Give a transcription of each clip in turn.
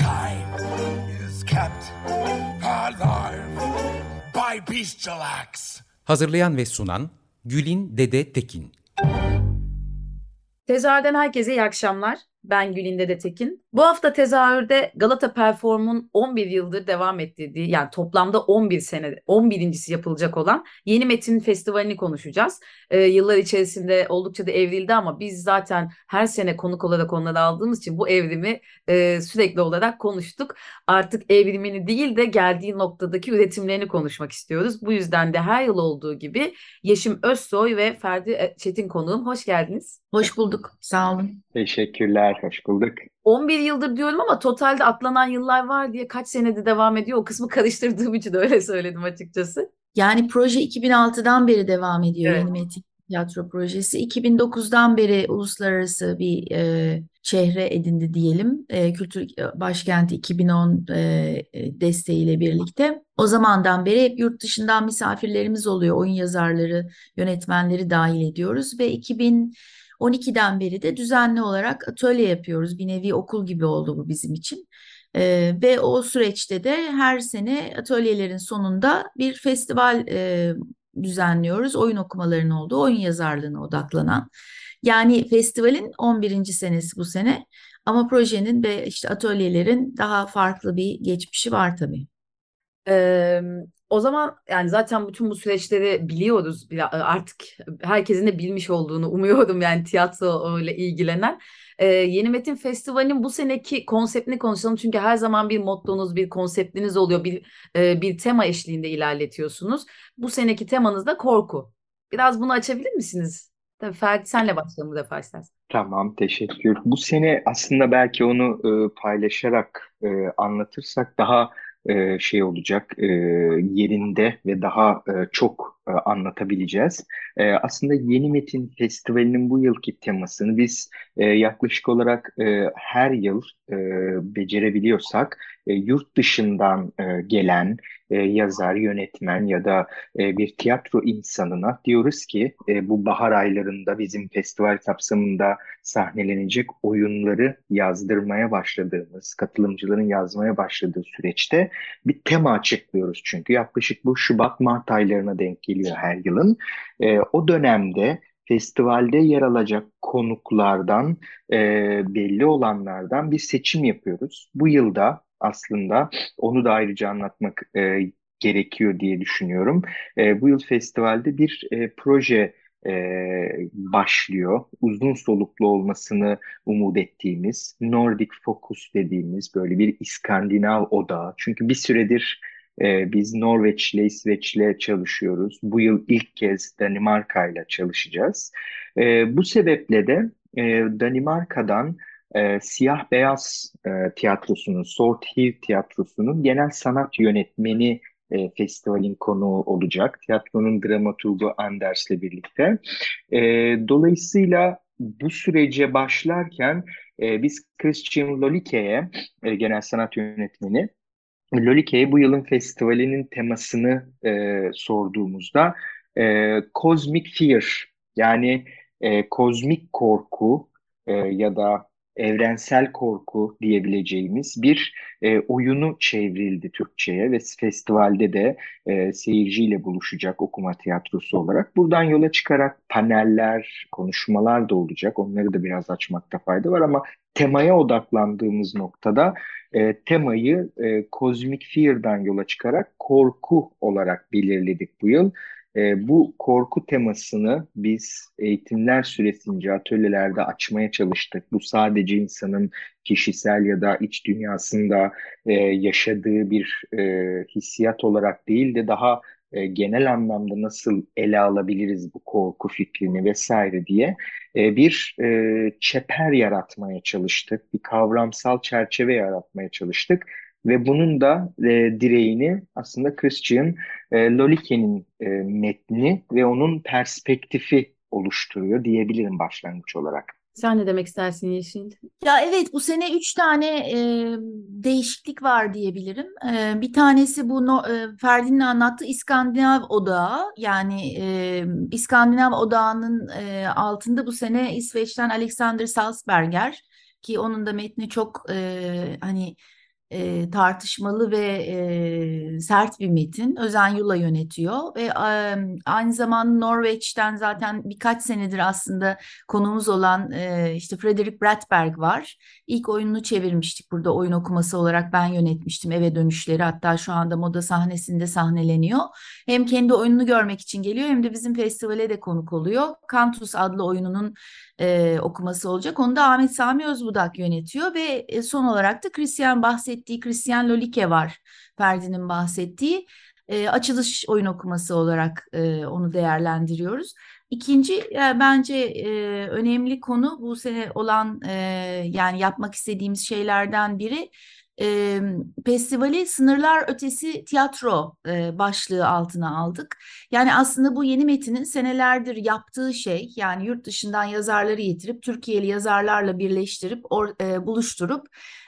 Mankind is kept alive by bestial acts. Hazırlayan ve sunan Gülin Dede Tekin. Tezahürden herkese iyi akşamlar. Ben Gülinde de Tekin. Bu hafta tezahürde Galata Perform'un 11 yıldır devam ettirdiği yani toplamda 11 sene 11.si yapılacak olan Yeni Metin Festivali'ni konuşacağız. Ee, yıllar içerisinde oldukça da evrildi ama biz zaten her sene konuk olarak onları aldığımız için bu evrimi e, sürekli olarak konuştuk. Artık evrimini değil de geldiği noktadaki üretimlerini konuşmak istiyoruz. Bu yüzden de her yıl olduğu gibi Yeşim Özsoy ve Ferdi e, Çetin konuğum. Hoş geldiniz. Hoş bulduk. Sağ olun. Teşekkürler, hoş bulduk. 11 yıldır diyorum ama totalde atlanan yıllar var diye kaç senede devam ediyor. O kısmı karıştırdığım için öyle söyledim açıkçası. Yani proje 2006'dan beri devam ediyor evet. Yeni Metin Tiyatro Projesi. 2009'dan beri uluslararası bir e, şehre edindi diyelim. E, Kültür Başkenti 2010 e, e, desteğiyle birlikte. O zamandan beri hep yurt dışından misafirlerimiz oluyor. Oyun yazarları, yönetmenleri dahil ediyoruz ve 2000 12'den beri de düzenli olarak atölye yapıyoruz. Bir nevi okul gibi oldu bu bizim için. Ee, ve o süreçte de her sene atölyelerin sonunda bir festival e, düzenliyoruz. Oyun okumalarının olduğu, oyun yazarlığına odaklanan. Yani festivalin 11. senesi bu sene ama projenin ve işte atölyelerin daha farklı bir geçmişi var tabii. Ee, o zaman yani zaten bütün bu süreçleri biliyoruz artık herkesin de bilmiş olduğunu umuyorum yani tiyatro ile ilgilenen. Ee, Yeni Metin Festivali'nin bu seneki konseptini konuşalım çünkü her zaman bir mottonuz, bir konseptiniz oluyor, bir e, bir tema eşliğinde ilerletiyorsunuz. Bu seneki temanız da korku. Biraz bunu açabilir misiniz? Tabii Ferdi senle başlayalım bu defa istersen. Tamam, teşekkür. Bu sene aslında belki onu e, paylaşarak e, anlatırsak daha e, şey olacak e, yerinde ve daha e, çok e, anlatabileceğiz. E, aslında Yeni Metin Festivali'nin bu yılki temasını biz e, yaklaşık olarak e, her yıl e, becerebiliyorsak e, yurt dışından e, gelen e, yazar, yönetmen ya da e, bir tiyatro insanına diyoruz ki e, bu bahar aylarında bizim festival kapsamında sahnelenecek oyunları yazdırmaya başladığımız, katılımcıların yazmaya başladığı süreçte bir tema açıklıyoruz çünkü yaklaşık bu Şubat-Mart aylarına denk geliyor her yılın. E, o dönemde festivalde yer alacak konuklardan, e, belli olanlardan bir seçim yapıyoruz. Bu yılda aslında onu da ayrıca anlatmak e, gerekiyor diye düşünüyorum. E, bu yıl festivalde bir e, proje e, başlıyor. Uzun soluklu olmasını umut ettiğimiz, Nordic Focus dediğimiz böyle bir İskandinav odağı. Çünkü bir süredir e, biz Norveç ile İsveç ile çalışıyoruz. Bu yıl ilk kez Danimarka ile çalışacağız. E, bu sebeple de e, Danimarka'dan e, Siyah Beyaz e, Tiyatrosu'nun, Sort Hill Tiyatrosu'nun genel sanat yönetmeni e, festivalin konuğu olacak. Tiyatronun dramaturgu Anders'le birlikte. E, dolayısıyla bu sürece başlarken e, biz Christian Lolike'ye, e, genel sanat yönetmeni, Lolike'ye bu yılın festivalinin temasını e, sorduğumuzda e, Cosmic Fear yani e, kozmik korku e, ya da evrensel korku diyebileceğimiz bir e, oyunu çevrildi Türkçe'ye ve festivalde de e, seyirciyle buluşacak okuma tiyatrosu olarak. Buradan yola çıkarak paneller, konuşmalar da olacak. Onları da biraz açmakta fayda var ama temaya odaklandığımız noktada e, temayı e, Cosmic Fear'dan yola çıkarak korku olarak belirledik bu yıl. E, bu korku temasını biz eğitimler süresince atölyelerde açmaya çalıştık. Bu sadece insanın kişisel ya da iç dünyasında e, yaşadığı bir e, hissiyat olarak değil de daha e, genel anlamda nasıl ele alabiliriz bu korku fikrini vesaire diye e, bir e, çeper yaratmaya çalıştık, bir kavramsal çerçeve yaratmaya çalıştık ve bunun da e, direğini aslında Christian e, Lolike'nin e, metni ve onun perspektifi oluşturuyor diyebilirim başlangıç olarak. Sen ne demek istersin Yeşil? Ya evet bu sene üç tane e, değişiklik var diyebilirim. E, bir tanesi bu no, e, Ferdi'nin anlattığı İskandinav Odağı. Yani e, İskandinav Odağı'nın e, altında bu sene İsveç'ten Alexander Salzberger ki onun da metni çok e, hani e, tartışmalı ve e, sert bir metin. Özen Yula yönetiyor ve e, aynı zamanda Norveç'ten zaten birkaç senedir aslında konumuz olan e, işte Frederick Bratberg var. İlk oyununu çevirmiştik burada oyun okuması olarak ben yönetmiştim eve dönüşleri hatta şu anda moda sahnesinde sahneleniyor. Hem kendi oyununu görmek için geliyor hem de bizim festivale de konuk oluyor. Kantus adlı oyununun e, okuması olacak. Onu da Ahmet Sami Özbudak yönetiyor ve e, son olarak da Christian bahsettiği Christian Lolike var. Ferdi'nin bahsettiği e, açılış oyun okuması olarak e, onu değerlendiriyoruz. İkinci e, bence e, önemli konu bu sene olan e, yani yapmak istediğimiz şeylerden biri e, festivali sınırlar ötesi tiyatro e, başlığı altına aldık. Yani aslında bu yeni metinin senelerdir yaptığı şey yani yurt dışından yazarları getirip Türkiye'li yazarlarla birleştirip or, e, buluşturup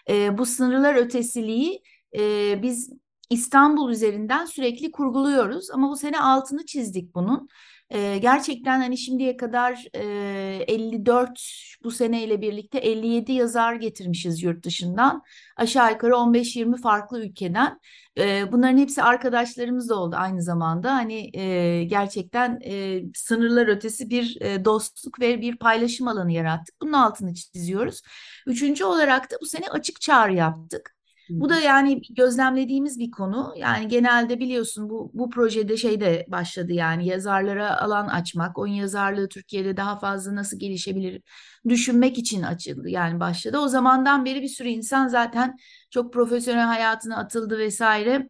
e, bu sınırlar ötesiliği e, biz İstanbul üzerinden sürekli kurguluyoruz ama bu sene altını çizdik bunun. E, gerçekten hani şimdiye kadar e, 54 bu seneyle birlikte 57 yazar getirmişiz yurt dışından. Aşağı yukarı 15-20 farklı ülkeden. E, bunların hepsi arkadaşlarımız da oldu aynı zamanda. Hani e, gerçekten e, sınırlar ötesi bir e, dostluk ve bir paylaşım alanı yarattık. Bunun altını çiziyoruz. Üçüncü olarak da bu sene açık çağrı yaptık. Bu da yani gözlemlediğimiz bir konu. Yani genelde biliyorsun bu bu projede şey de başladı yani yazarlara alan açmak, oyun yazarlığı Türkiye'de daha fazla nasıl gelişebilir düşünmek için açıldı yani başladı. O zamandan beri bir sürü insan zaten çok profesyonel hayatına atıldı vesaire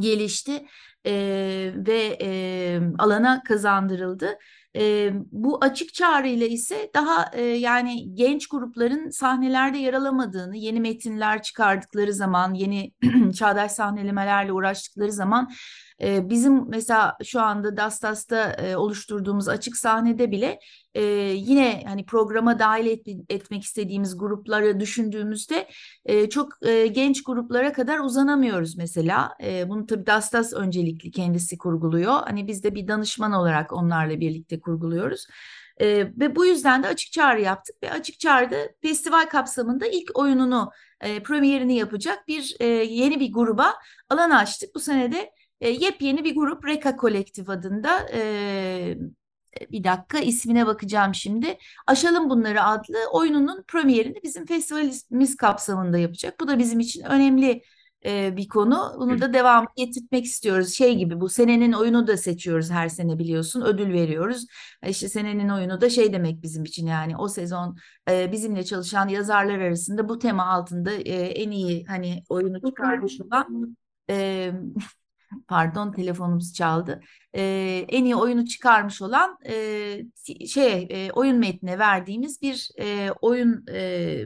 gelişti e, ve e, alana kazandırıldı. E, bu açık çağrı ile ise daha e, yani genç grupların sahnelerde yer alamadığını, yeni metinler çıkardıkları zaman, yeni çağdaş sahnelemelerle uğraştıkları zaman bizim mesela şu anda Dastas'ta oluşturduğumuz açık sahnede bile yine hani programa dahil et, etmek istediğimiz grupları düşündüğümüzde çok genç gruplara kadar uzanamıyoruz mesela. Bunu tabii Dastas öncelikli kendisi kurguluyor. Hani biz de bir danışman olarak onlarla birlikte kurguluyoruz. E, ve bu yüzden de açık çağrı yaptık ve açık çağrıda festival kapsamında ilk oyununu e, premierini yapacak bir e, yeni bir gruba alan açtık. Bu senede e, yepyeni bir grup Reka Kolektif adında e, bir dakika ismine bakacağım şimdi. Aşalım Bunları adlı oyununun premierini bizim festivalimiz kapsamında yapacak. Bu da bizim için önemli e, bir konu. Bunu da devam getirmek istiyoruz. Şey gibi bu senenin oyunu da seçiyoruz her sene biliyorsun. Ödül veriyoruz. E, işte senenin oyunu da şey demek bizim için yani o sezon e, bizimle çalışan yazarlar arasında bu tema altında e, en iyi hani oyunu çıkarmış olan e, pardon telefonumuz çaldı. E, en iyi oyunu çıkarmış olan e, şey e, oyun metnine verdiğimiz bir e, oyun e,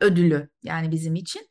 ödülü yani bizim için.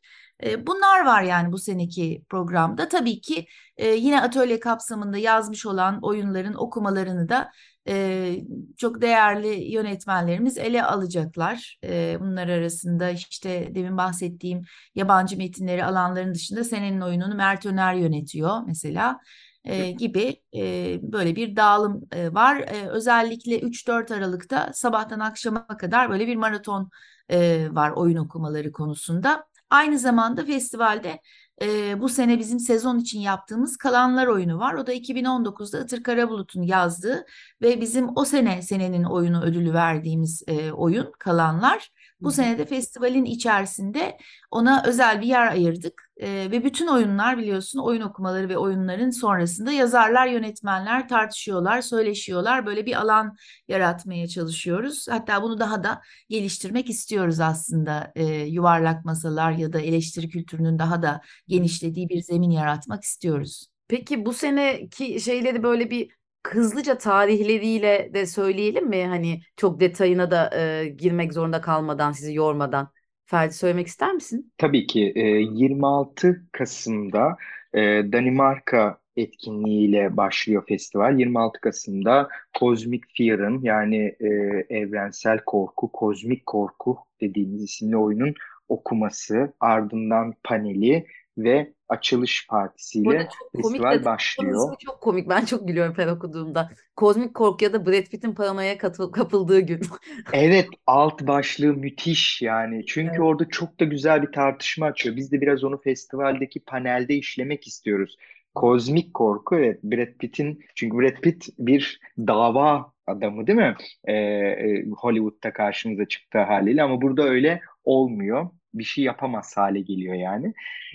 E, bunlar var yani bu seneki programda. Tabii ki e, yine atölye kapsamında yazmış olan oyunların okumalarını da e, çok değerli yönetmenlerimiz ele alacaklar. E, bunlar arasında işte demin bahsettiğim yabancı metinleri alanların dışında senenin oyununu Mert Öner yönetiyor mesela. E, gibi e, böyle bir dağılım e, var. E, özellikle 3-4 Aralık'ta sabahtan akşama kadar böyle bir maraton e, var oyun okumaları konusunda. Aynı zamanda festivalde e, bu sene bizim sezon için yaptığımız Kalanlar oyunu var. O da 2019'da Itır Karabulut'un yazdığı ve bizim o sene senenin oyunu ödülü verdiğimiz e, oyun Kalanlar. Bu sene de festivalin içerisinde ona özel bir yer ayırdık e, ve bütün oyunlar biliyorsun oyun okumaları ve oyunların sonrasında yazarlar, yönetmenler tartışıyorlar, söyleşiyorlar. Böyle bir alan yaratmaya çalışıyoruz. Hatta bunu daha da geliştirmek istiyoruz aslında. E, yuvarlak masalar ya da eleştiri kültürünün daha da genişlediği bir zemin yaratmak istiyoruz. Peki bu seneki şeyleri böyle bir hızlıca tarihleriyle de söyleyelim mi? Hani çok detayına da e, girmek zorunda kalmadan, sizi yormadan. Ferdi söylemek ister misin? Tabii ki e, 26 Kasım'da e, Danimarka etkinliğiyle başlıyor festival. 26 Kasım'da Cosmic Fear'ın yani e, evrensel korku, kozmik korku dediğimiz isimli oyunun okuması, ardından paneli ve açılış partisiyle festival başlıyor. Çok komik. Ben çok gülüyorum her okuduğumda. Kozmik korku ya da Brad Pitt'in paranoya kapıldığı gün. evet, alt başlığı müthiş yani. Çünkü evet. orada çok da güzel bir tartışma açıyor. Biz de biraz onu festivaldeki panelde işlemek istiyoruz. Kozmik korku evet Brad Pitt'in çünkü Brad Pitt bir dava adamı değil mi? Ee, Hollywood'da karşımıza çıktığı haliyle ama burada öyle olmuyor bir şey yapamaz hale geliyor yani.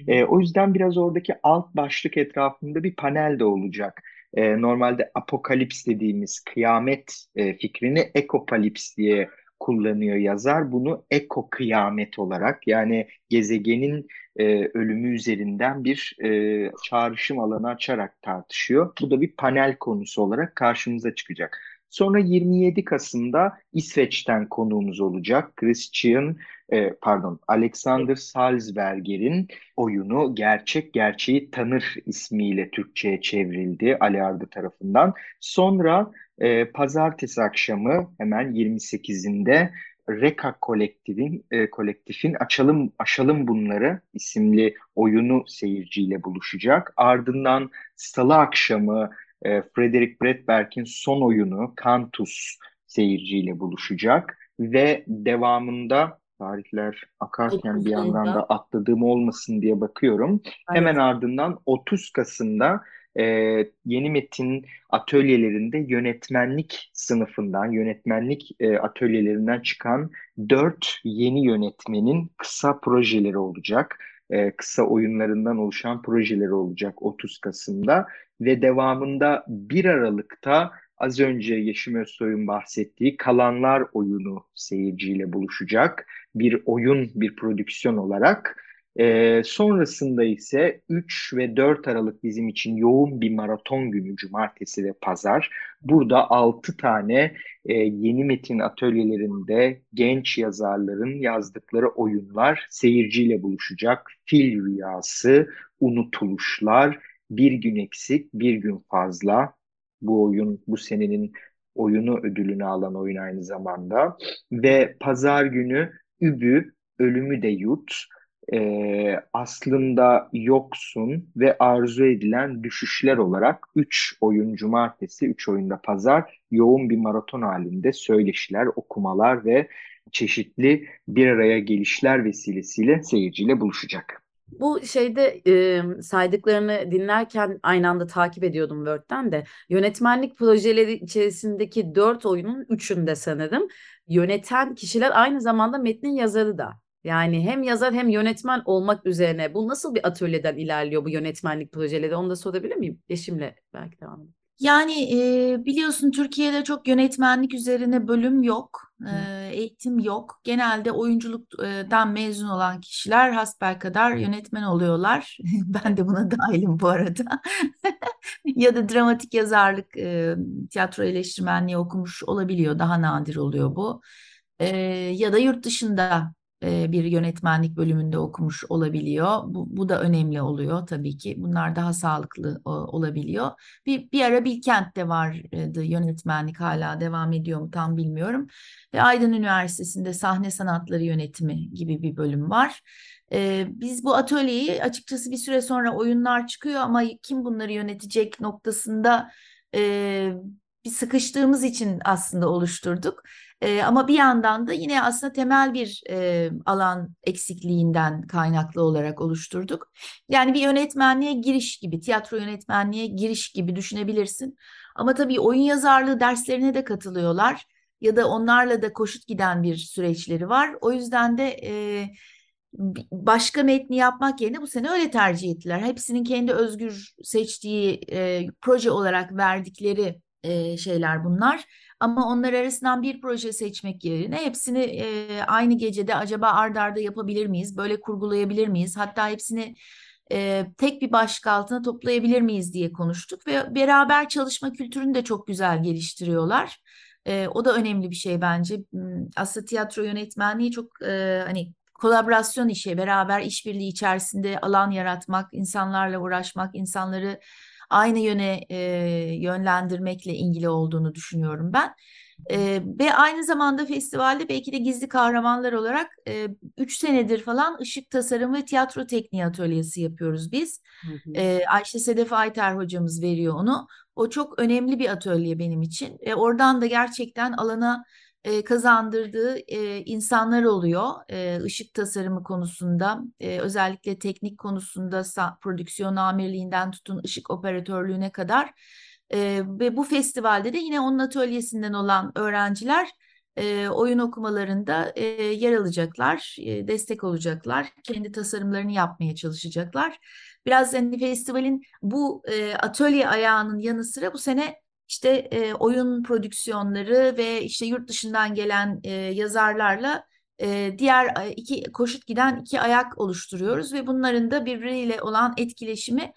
E, o yüzden biraz oradaki alt başlık etrafında bir panel de olacak. E, normalde apokalips dediğimiz kıyamet e, fikrini ekopalips diye kullanıyor yazar. Bunu eko kıyamet olarak yani gezegenin e, ölümü üzerinden bir e, çağrışım alanı açarak tartışıyor. Bu da bir panel konusu olarak karşımıza çıkacak. Sonra 27 Kasım'da İsveç'ten konuğumuz olacak. Christian, e, pardon, Alexander Salzberger'in oyunu Gerçek Gerçeği Tanır ismiyle Türkçe'ye çevrildi Ali Ardı tarafından. Sonra e, pazartesi akşamı hemen 28'inde Reka Kolektif'in e, kolektifin Açalım Aşalım Bunları isimli oyunu seyirciyle buluşacak. Ardından Salı akşamı e, Frederick Bredberg'in son oyunu Cantus seyirciyle buluşacak ve devamında tarihler akarken bir yandan da atladığım olmasın diye bakıyorum. Evet. Hemen ardından 30 Kasım'da e, yeni metin atölyelerinde yönetmenlik sınıfından, yönetmenlik e, atölyelerinden çıkan dört yeni yönetmenin kısa projeleri olacak. E, kısa oyunlarından oluşan projeleri olacak 30 Kasım'da ve devamında 1 Aralık'ta az önce Yeşim Özsoy'un bahsettiği Kalanlar oyunu seyirciyle buluşacak. Bir oyun, bir prodüksiyon olarak. E, sonrasında ise 3 ve 4 Aralık bizim için yoğun bir maraton günü cumartesi ve pazar. Burada 6 tane e, yeni metin atölyelerinde genç yazarların yazdıkları oyunlar seyirciyle buluşacak. Fil Rüyası, Unutuluşlar, Bir Gün Eksik, Bir Gün Fazla. Bu oyun bu senenin oyunu ödülünü alan oyun aynı zamanda. Ve pazar günü Übü, Ölümü de Yut e, aslında yoksun ve arzu edilen düşüşler olarak 3 oyun cumartesi, 3 oyunda pazar yoğun bir maraton halinde söyleşiler, okumalar ve çeşitli bir araya gelişler vesilesiyle seyirciyle buluşacak. Bu şeyde e, saydıklarını dinlerken aynı anda takip ediyordum Word'den de. Yönetmenlik projeleri içerisindeki dört oyunun üçünde sanırım yöneten kişiler aynı zamanda metnin yazarı da. Yani hem yazar hem yönetmen olmak üzerine bu nasıl bir atölyeden ilerliyor bu yönetmenlik projeleri onu da sorabilir miyim? Eşimle belki devam edelim. Yani e, biliyorsun Türkiye'de çok yönetmenlik üzerine bölüm yok, e, eğitim yok. Genelde oyunculuktan mezun olan kişiler hasbelkader yönetmen oluyorlar. Ben de buna dahilim bu arada. Ya da dramatik yazarlık, e, tiyatro eleştirmenliği okumuş olabiliyor. Daha nadir oluyor bu. E, ya da yurt dışında e, bir yönetmenlik bölümünde okumuş olabiliyor. Bu, bu da önemli oluyor tabii ki. Bunlar daha sağlıklı olabiliyor. Bir, bir ara Bilkent'te vardı yönetmenlik hala devam ediyor mu tam bilmiyorum. Ve Aydın Üniversitesi'nde sahne sanatları yönetimi gibi bir bölüm var. Ee, biz bu atölyeyi açıkçası bir süre sonra oyunlar çıkıyor ama kim bunları yönetecek noktasında e, bir sıkıştığımız için aslında oluşturduk. E, ama bir yandan da yine aslında temel bir e, alan eksikliğinden kaynaklı olarak oluşturduk. Yani bir yönetmenliğe giriş gibi, tiyatro yönetmenliğe giriş gibi düşünebilirsin. Ama tabii oyun yazarlığı derslerine de katılıyorlar ya da onlarla da koşut giden bir süreçleri var. O yüzden de e, başka metni yapmak yerine bu sene öyle tercih ettiler. Hepsinin kendi özgür seçtiği e, proje olarak verdikleri e, şeyler bunlar. Ama onlar arasından bir proje seçmek yerine hepsini e, aynı gecede acaba ard arda yapabilir miyiz? Böyle kurgulayabilir miyiz? Hatta hepsini e, tek bir başlık altına toplayabilir miyiz diye konuştuk ve beraber çalışma kültürünü de çok güzel geliştiriyorlar. E, o da önemli bir şey bence. Hmm, aslında tiyatro yönetmenliği çok e, hani kolaborasyon işi, beraber işbirliği içerisinde alan yaratmak, insanlarla uğraşmak, insanları aynı yöne e, yönlendirmekle ilgili olduğunu düşünüyorum ben. E, ve aynı zamanda festivalde belki de gizli kahramanlar olarak 3 e, senedir falan ışık tasarım ve tiyatro tekniği atölyesi yapıyoruz biz. Hı hı. E, Ayşe Sedef Ayter hocamız veriyor onu. O çok önemli bir atölye benim için. E, oradan da gerçekten alana e, kazandırdığı e, insanlar oluyor. E, ışık tasarımı konusunda, e, özellikle teknik konusunda prodüksiyon amirliğinden tutun ışık operatörlüğüne kadar. E, ve bu festivalde de yine onun atölyesinden olan öğrenciler e, oyun okumalarında e, yer alacaklar, e, destek olacaklar, kendi tasarımlarını yapmaya çalışacaklar. Biraz hani festivalin bu e, atölye ayağının yanı sıra bu sene işte e, oyun prodüksiyonları ve işte yurt dışından gelen e, yazarlarla e, diğer iki koşut giden iki ayak oluşturuyoruz ve bunların da birbiriyle olan etkileşimi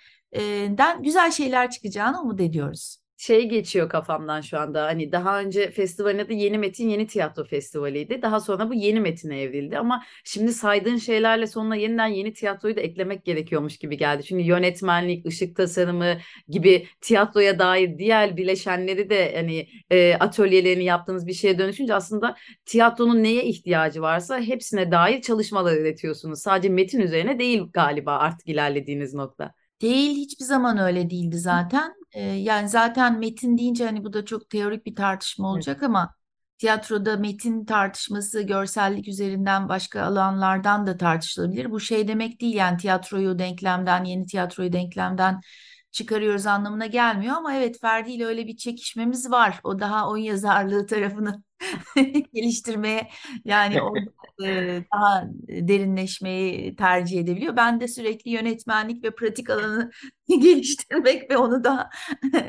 den güzel şeyler çıkacağını umut ediyoruz şey geçiyor kafamdan şu anda. Hani daha önce festivalin adı Yeni Metin Yeni Tiyatro Festivali'ydi. Daha sonra bu Yeni Metin'e evrildi ama şimdi saydığın şeylerle sonuna yeniden yeni tiyatroyu da eklemek gerekiyormuş gibi geldi. Çünkü yönetmenlik, ışık tasarımı gibi tiyatroya dair diğer bileşenleri de hani e, atölyelerini yaptığınız bir şeye dönüşünce aslında tiyatronun neye ihtiyacı varsa hepsine dair çalışmalar üretiyorsunuz. Sadece metin üzerine değil galiba artık ilerlediğiniz nokta. Değil hiçbir zaman öyle değildi zaten. Yani zaten metin deyince hani bu da çok teorik bir tartışma olacak evet. ama tiyatroda metin tartışması görsellik üzerinden başka alanlardan da tartışılabilir. Bu şey demek değil yani tiyatroyu denklemden, yeni tiyatroyu denklemden çıkarıyoruz anlamına gelmiyor ama evet Ferdi ile öyle bir çekişmemiz var. O daha oyun yazarlığı tarafını geliştirmeye yani o e, daha derinleşmeyi tercih edebiliyor. Ben de sürekli yönetmenlik ve pratik alanı geliştirmek ve onu da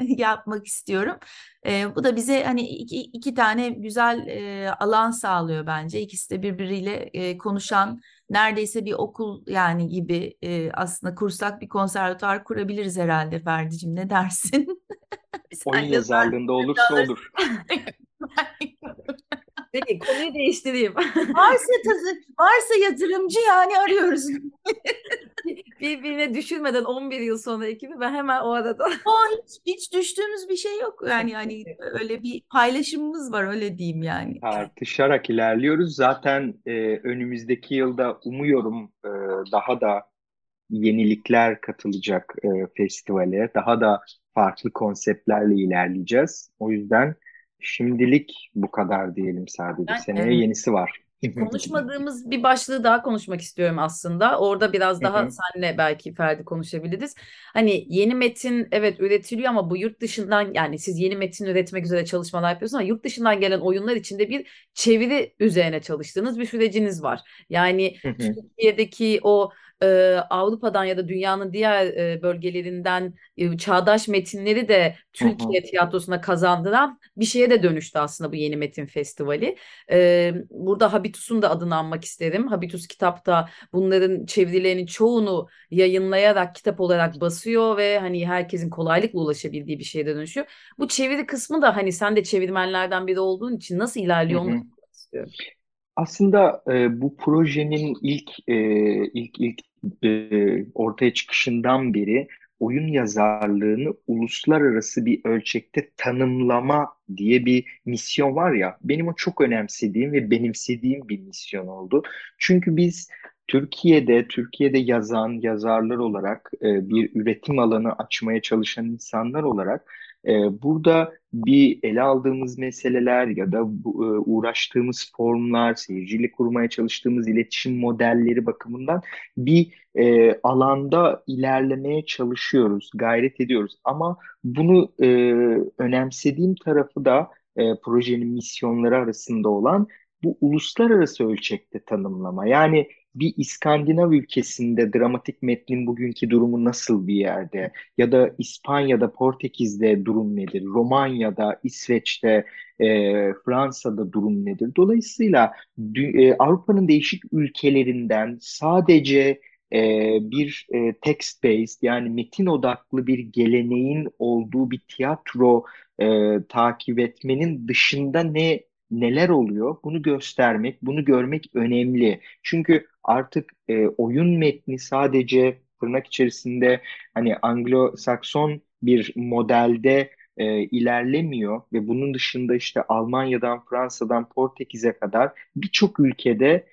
yapmak istiyorum. E, bu da bize hani iki, iki tane güzel e, alan sağlıyor bence. İkisi de birbiriyle e, konuşan neredeyse bir okul yani gibi e, aslında kursak bir konservatuar kurabiliriz herhalde Ferdi'cim ne dersin? Oyun yazarlığında olursa olur. Peki konuyu değiştireyim. varsa tazı, varsa yatırımcı yani arıyoruz. Birbirine düşünmeden 11 yıl sonra ekibi ben hemen o arada. O hiç, hiç düştüğümüz bir şey yok. Yani yani öyle bir paylaşımımız var öyle diyeyim yani. Tartışarak ilerliyoruz. Zaten e, önümüzdeki yılda umuyorum e, daha da yenilikler katılacak e, festivale. Daha da farklı konseptlerle ilerleyeceğiz. O yüzden Şimdilik bu kadar diyelim sadece. Ben, Seneye evet. yenisi var. Konuşmadığımız bir başlığı daha konuşmak istiyorum aslında. Orada biraz daha senle belki Ferdi konuşabiliriz. Hani yeni metin evet üretiliyor ama bu yurt dışından yani siz yeni metin üretmek üzere çalışmalar yapıyorsunuz ama yurt dışından gelen oyunlar içinde bir çeviri üzerine çalıştığınız bir süreciniz var. Yani Türkiye'deki o e, Avrupa'dan ya da dünyanın diğer e, bölgelerinden e, çağdaş metinleri de Türkiye tiyatrosuna kazandıran bir şeye de dönüştü aslında bu yeni metin festivali. E, burada Habitus'un da adını anmak isterim. Habitus kitapta bunların çevirilerinin çoğunu yayınlayarak kitap olarak basıyor ve hani herkesin kolaylıkla ulaşabildiği bir şeye de dönüşüyor. Bu çeviri kısmı da hani sen de çevirmenlerden biri olduğun için nasıl ilerliyor onu istiyorum. Aslında e, bu projenin ilk e, ilk ilk e, ortaya çıkışından beri oyun yazarlığını uluslararası bir ölçekte tanımlama diye bir misyon var ya benim o çok önemsediğim ve benimsediğim bir misyon oldu. Çünkü biz Türkiye'de Türkiye'de yazan yazarlar olarak e, bir üretim alanı açmaya çalışan insanlar olarak burada bir ele aldığımız meseleler ya da uğraştığımız formlar, seyirciyle kurmaya çalıştığımız iletişim modelleri bakımından bir alanda ilerlemeye çalışıyoruz, gayret ediyoruz. Ama bunu e, önemsediğim tarafı da projenin misyonları arasında olan bu uluslararası ölçekte tanımlama. Yani bir İskandinav ülkesinde dramatik metnin bugünkü durumu nasıl bir yerde? Ya da İspanya'da, Portekiz'de durum nedir? Romanya'da, İsveç'te, e, Fransa'da durum nedir? Dolayısıyla e, Avrupa'nın değişik ülkelerinden sadece e, bir e, text based yani metin odaklı bir geleneğin olduğu bir tiyatro e, takip etmenin dışında ne neler oluyor? Bunu göstermek, bunu görmek önemli. Çünkü artık e, oyun metni sadece tırnak içerisinde hani Anglo-Sakson bir modelde e, ilerlemiyor ve bunun dışında işte Almanya'dan, Fransa'dan, Portekiz'e kadar birçok ülkede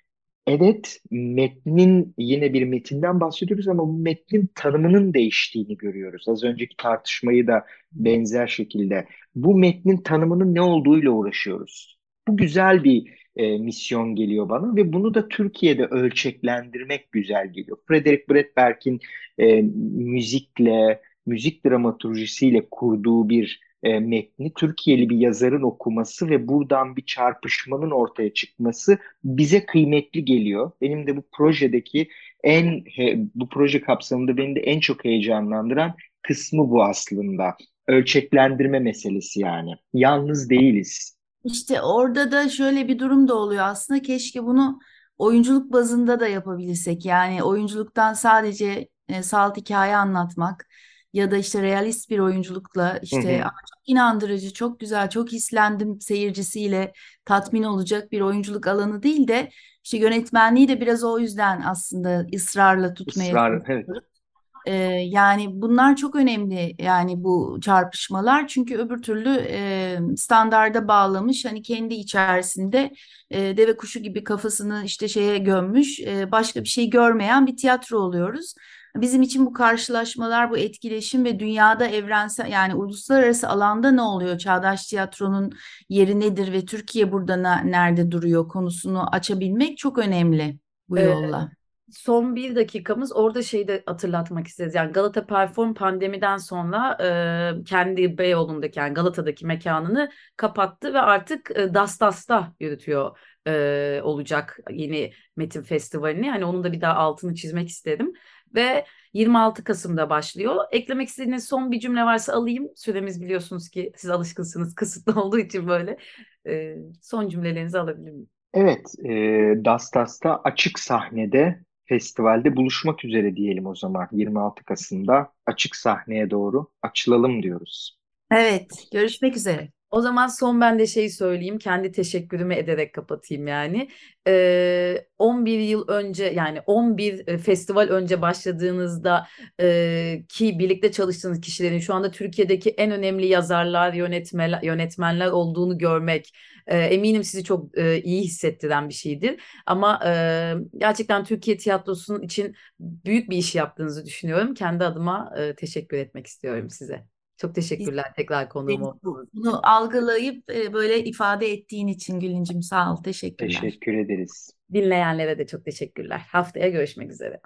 evet metnin yine bir metinden bahsediyoruz ama bu metnin tanımının değiştiğini görüyoruz. Az önceki tartışmayı da benzer şekilde bu metnin tanımının ne olduğuyla uğraşıyoruz. Bu güzel bir e, misyon geliyor bana ve bunu da Türkiye'de ölçeklendirmek güzel geliyor. Frederick Bredberg'in e, müzikle, müzik dramaturjisiyle kurduğu bir e, metni Türkiye'li bir yazarın okuması ve buradan bir çarpışmanın ortaya çıkması bize kıymetli geliyor. Benim de bu projedeki en he, bu proje kapsamında beni de en çok heyecanlandıran kısmı bu aslında. Ölçeklendirme meselesi yani. Yalnız değiliz. İşte orada da şöyle bir durum da oluyor aslında. Keşke bunu oyunculuk bazında da yapabilsek. Yani oyunculuktan sadece e, salt hikaye anlatmak ya da işte realist bir oyunculukla işte çok inandırıcı, çok güzel, çok hislendim seyircisiyle tatmin olacak bir oyunculuk alanı değil de işte yönetmenliği de biraz o yüzden aslında ısrarla tutmaya Israr, evet. Ee, yani bunlar çok önemli yani bu çarpışmalar çünkü öbür türlü e, standarda bağlamış hani kendi içerisinde e, deve kuşu gibi kafasını işte şeye gömmüş e, başka bir şey görmeyen bir tiyatro oluyoruz. Bizim için bu karşılaşmalar, bu etkileşim ve dünyada evrensel yani uluslararası alanda ne oluyor? Çağdaş tiyatronun yeri nedir ve Türkiye burada ne, nerede duruyor konusunu açabilmek çok önemli bu yolla. Son bir dakikamız orada şeyi de hatırlatmak isteriz. Yani Galata Perform pandemiden sonra e, kendi Beyoğlu'ndaki yani Galata'daki mekanını kapattı ve artık e, Dastas'ta yürütüyor e, olacak yeni Metin Festivali'ni. Hani onun da bir daha altını çizmek istedim ve 26 Kasım'da başlıyor. Eklemek istediğiniz son bir cümle varsa alayım. Süremiz biliyorsunuz ki siz alışkınsınız kısıtlı olduğu için böyle e, son cümlelerinizi alabilir miyim? Evet, e, Dastas'ta açık sahnede festivalde buluşmak üzere diyelim o zaman 26 Kasım'da açık sahneye doğru açılalım diyoruz. Evet, görüşmek üzere. O zaman son ben de şeyi söyleyeyim. Kendi teşekkürümü ederek kapatayım yani. Ee, 11 yıl önce yani 11 e, festival önce başladığınızda e, ki birlikte çalıştığınız kişilerin şu anda Türkiye'deki en önemli yazarlar, yönetmeler, yönetmenler olduğunu görmek e, eminim sizi çok e, iyi hissettiren bir şeydir. Ama e, gerçekten Türkiye tiyatrosunun için büyük bir iş yaptığınızı düşünüyorum. Kendi adıma e, teşekkür etmek istiyorum size. Çok teşekkürler tekrar konuğum olduğunuz Bunu algılayıp e, böyle ifade ettiğin için Gülüncüm sağ ol. Teşekkürler. Teşekkür ederiz. Dinleyenlere de çok teşekkürler. Haftaya görüşmek üzere.